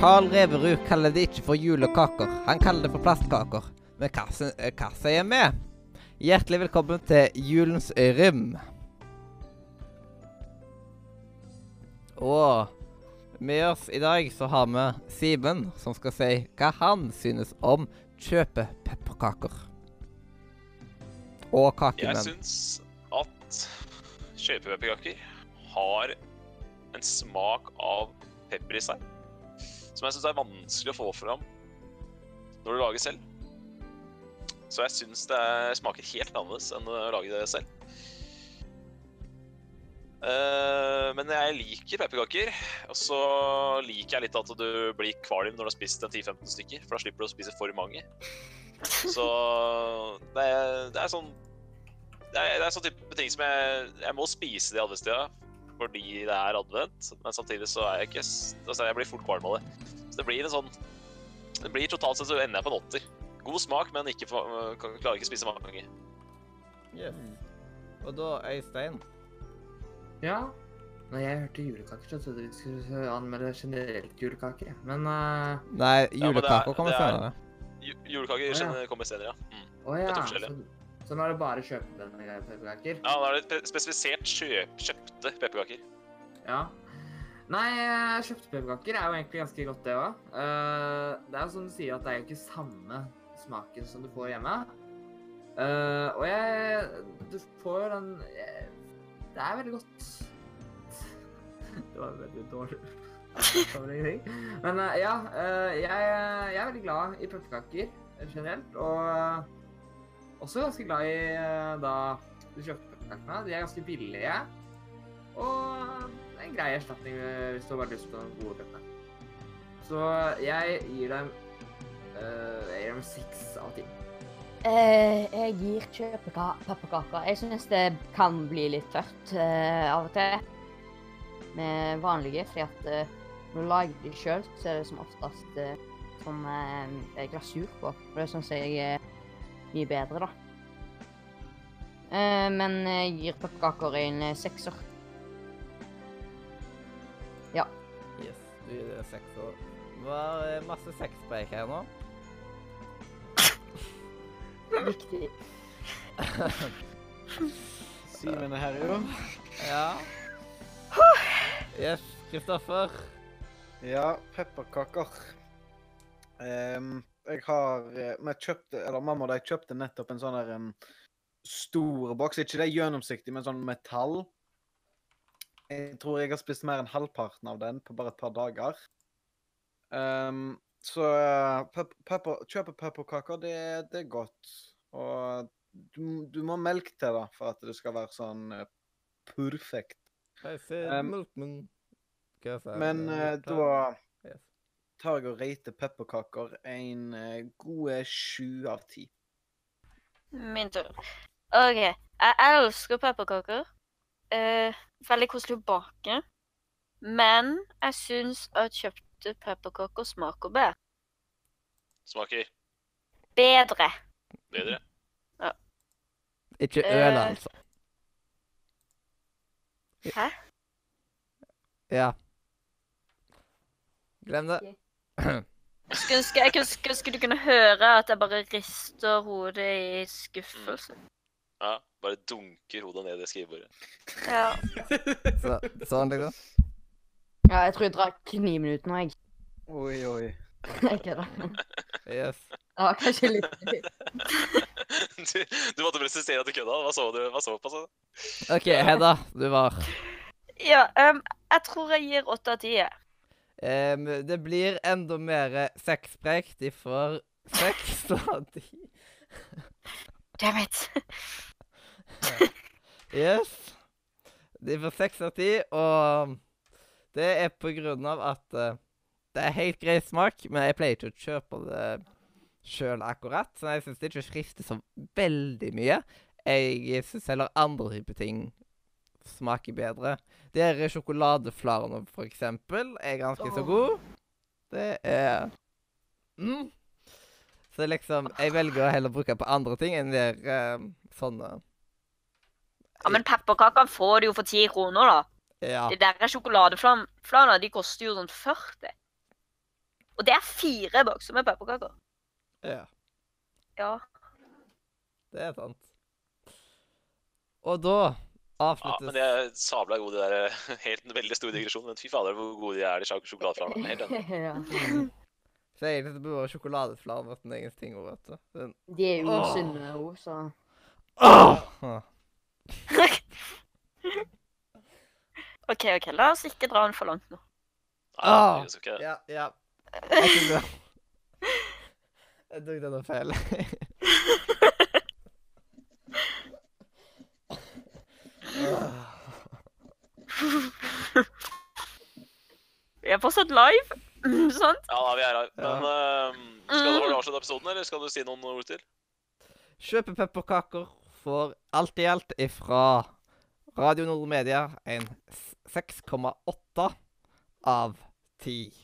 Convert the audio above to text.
Carl Reverud kaller det ikke for julekaker. Han kaller det for plastkaker. Men hva, eh, sier vi? Hjertelig velkommen til julens rym. Og med oss i dag så har vi Simen, som skal si hva han synes om kjøpepepperkaker. Og Jeg kakemenn. syns at kjøpepepperkaker har en smak av pepper i seg. Som jeg syns er vanskelig å få fram når du lager selv. Så jeg syns det smaker helt annerledes enn å lage det selv. Uh, men jeg liker pepperkaker. Og så liker jeg litt at du blir kvalm når du har spist en 10-15 stykker, for da slipper du å spise for mange. Så det er, det er sånn det er, det er sånn type ting som jeg Jeg må spise det adventstida fordi det er advent, men samtidig så er jeg ikke Altså, jeg blir fort kvalm av det. Så det blir en sånn Det blir totalt sett så ender jeg på en åtter. God smak, men ikke for, kan, klarer ikke å spise mange. Yes. Og da, Øystein Ja. Når jeg hørte julekaker, så trodde jeg vi skulle anmelde generelt julekake. Men uh... Nei, men det er- kommer er- senere. Ju- Julekaker ja. kommer senere, ja. Mm. Oh, ja. Så, nå er det bare kjøpepepperkaker? Ja, Da er det spesifisert kjøp, kjøpte pepperkaker. Ja. Nei, eh, kjøpte pepperkaker er jo egentlig ganske godt, det òg. det er jo som du sier, at det er jo ikke samme smaken som du får hjemme. Uh, og jeg Du får jo den eh, Det er veldig godt. Det var veldig dårlig. Men eh, ja, eh, jeg, jeg er veldig glad i pepperkaker generelt. Og eh, også ganske glad i eh, da pepperkakene. De er ganske billige. Og er en grei erstatning eh, hvis du har bare lyst på den gode pepper. Så jeg gir dem eh, Jeg gir dem seks av ti. Eh, jeg gir kjøpepepperkaker. Jeg syns det kan bli litt tørt eh, av og til med vanlige, fordi at eh, når du lager de sjøl, så er det som oftest sånn som glasur på. Og det syns jeg er mye bedre, da. Eh, men jeg gir pepperkaker en sekser. Ja. Yes, du gir det sekser. Det var eh, masse sexpreik her nå. Viktig. Simen er her, jo. Ja. Yes, Kristoffer. Ja, pepperkaker. Ehm, jeg har eh, Vi kjøpte, eller mamma og de kjøpte nettopp en sånn der em, stor boks. Ikke det gjennomsiktig, men sånn metall. Jeg tror jeg har spist mer enn halvparten av den på bare et par dager. Um, så eh, pep pepper, kjøpe pepperkaker, det, det er godt. Og du, du må ha melk til da, for at det skal være sånn eh, perfekt. Um? Men er eh, litt, da. Tar jeg og rater pepperkaker en eh, gode sju av ti. Min tur. OK. Jeg elsker pepperkaker. Eh, veldig koselig å bake. Men jeg syns at kjøpte pepperkaker smaker bedre. Smaker Bedre. bedre. Ja. Ikke eh, øl, altså. Hæ? Ja. Glem det. Skulle ønske jeg skulle, skulle du kunne høre at jeg bare rister hodet i skuffelse. Ja, Bare dunker hodet ned i skrivebordet. Ja. Så, sånn, liksom. Ja, jeg tror jeg drar ni minutter nå, jeg. Oi, oi. Jeg kødder. Yes. Ja, kanskje litt. du, du måtte presisere at du kødda. Hva så du? Hva så på? Så? OK, Hedda, du var. ja um, jeg tror jeg gir åtte av ti. jeg. Em, det blir enda mer sexpreik. De får av ti. Damn it. Yes. De får seks av ti, og det er på grunn av at uh, det er helt grei smak, men jeg pleier ikke å kjøpe det sjøl akkurat, så jeg syns det ikke frister så veldig mye. Jeg syns heller andre typer ting smaker bedre. Dere sjokoladeflarene, for eksempel, er ganske så god. gode. Det er mm. Så liksom, jeg velger å heller bruke på andre ting enn de der uh, sånne Ja, Men pepperkakene får du jo for ti kroner, da. Ja. De der sjokoladeflarene, de koster jo sånn 40. Og det er fire bokser med pepperkaker. Ja, Ja. det er sant. Og da Ja, men de er sabla gode, de der helt en veldig stor digresjon, Men fy fader, hvor gode de er, de sjok- sjokoladeflarene. Helt enig. ja. Så egentlig burde sjokoladeflarm vært en egen ting. Vet du. Den... De er jo usunne òg, så Åh! OK, OK, la oss ikke dra den for langt nå. Nei, Ah. jeg skal ikke Ja, ja. Jeg tok den feil. Vi er fortsatt live, sant? Ja, da, vi er her. Men uh, skal du avslutte du avsluttet episoden, eller skal du si noen ord til? Kjøpe pepperkaker får alt i alt ifra Radio Nord Media en 6,8 av 10.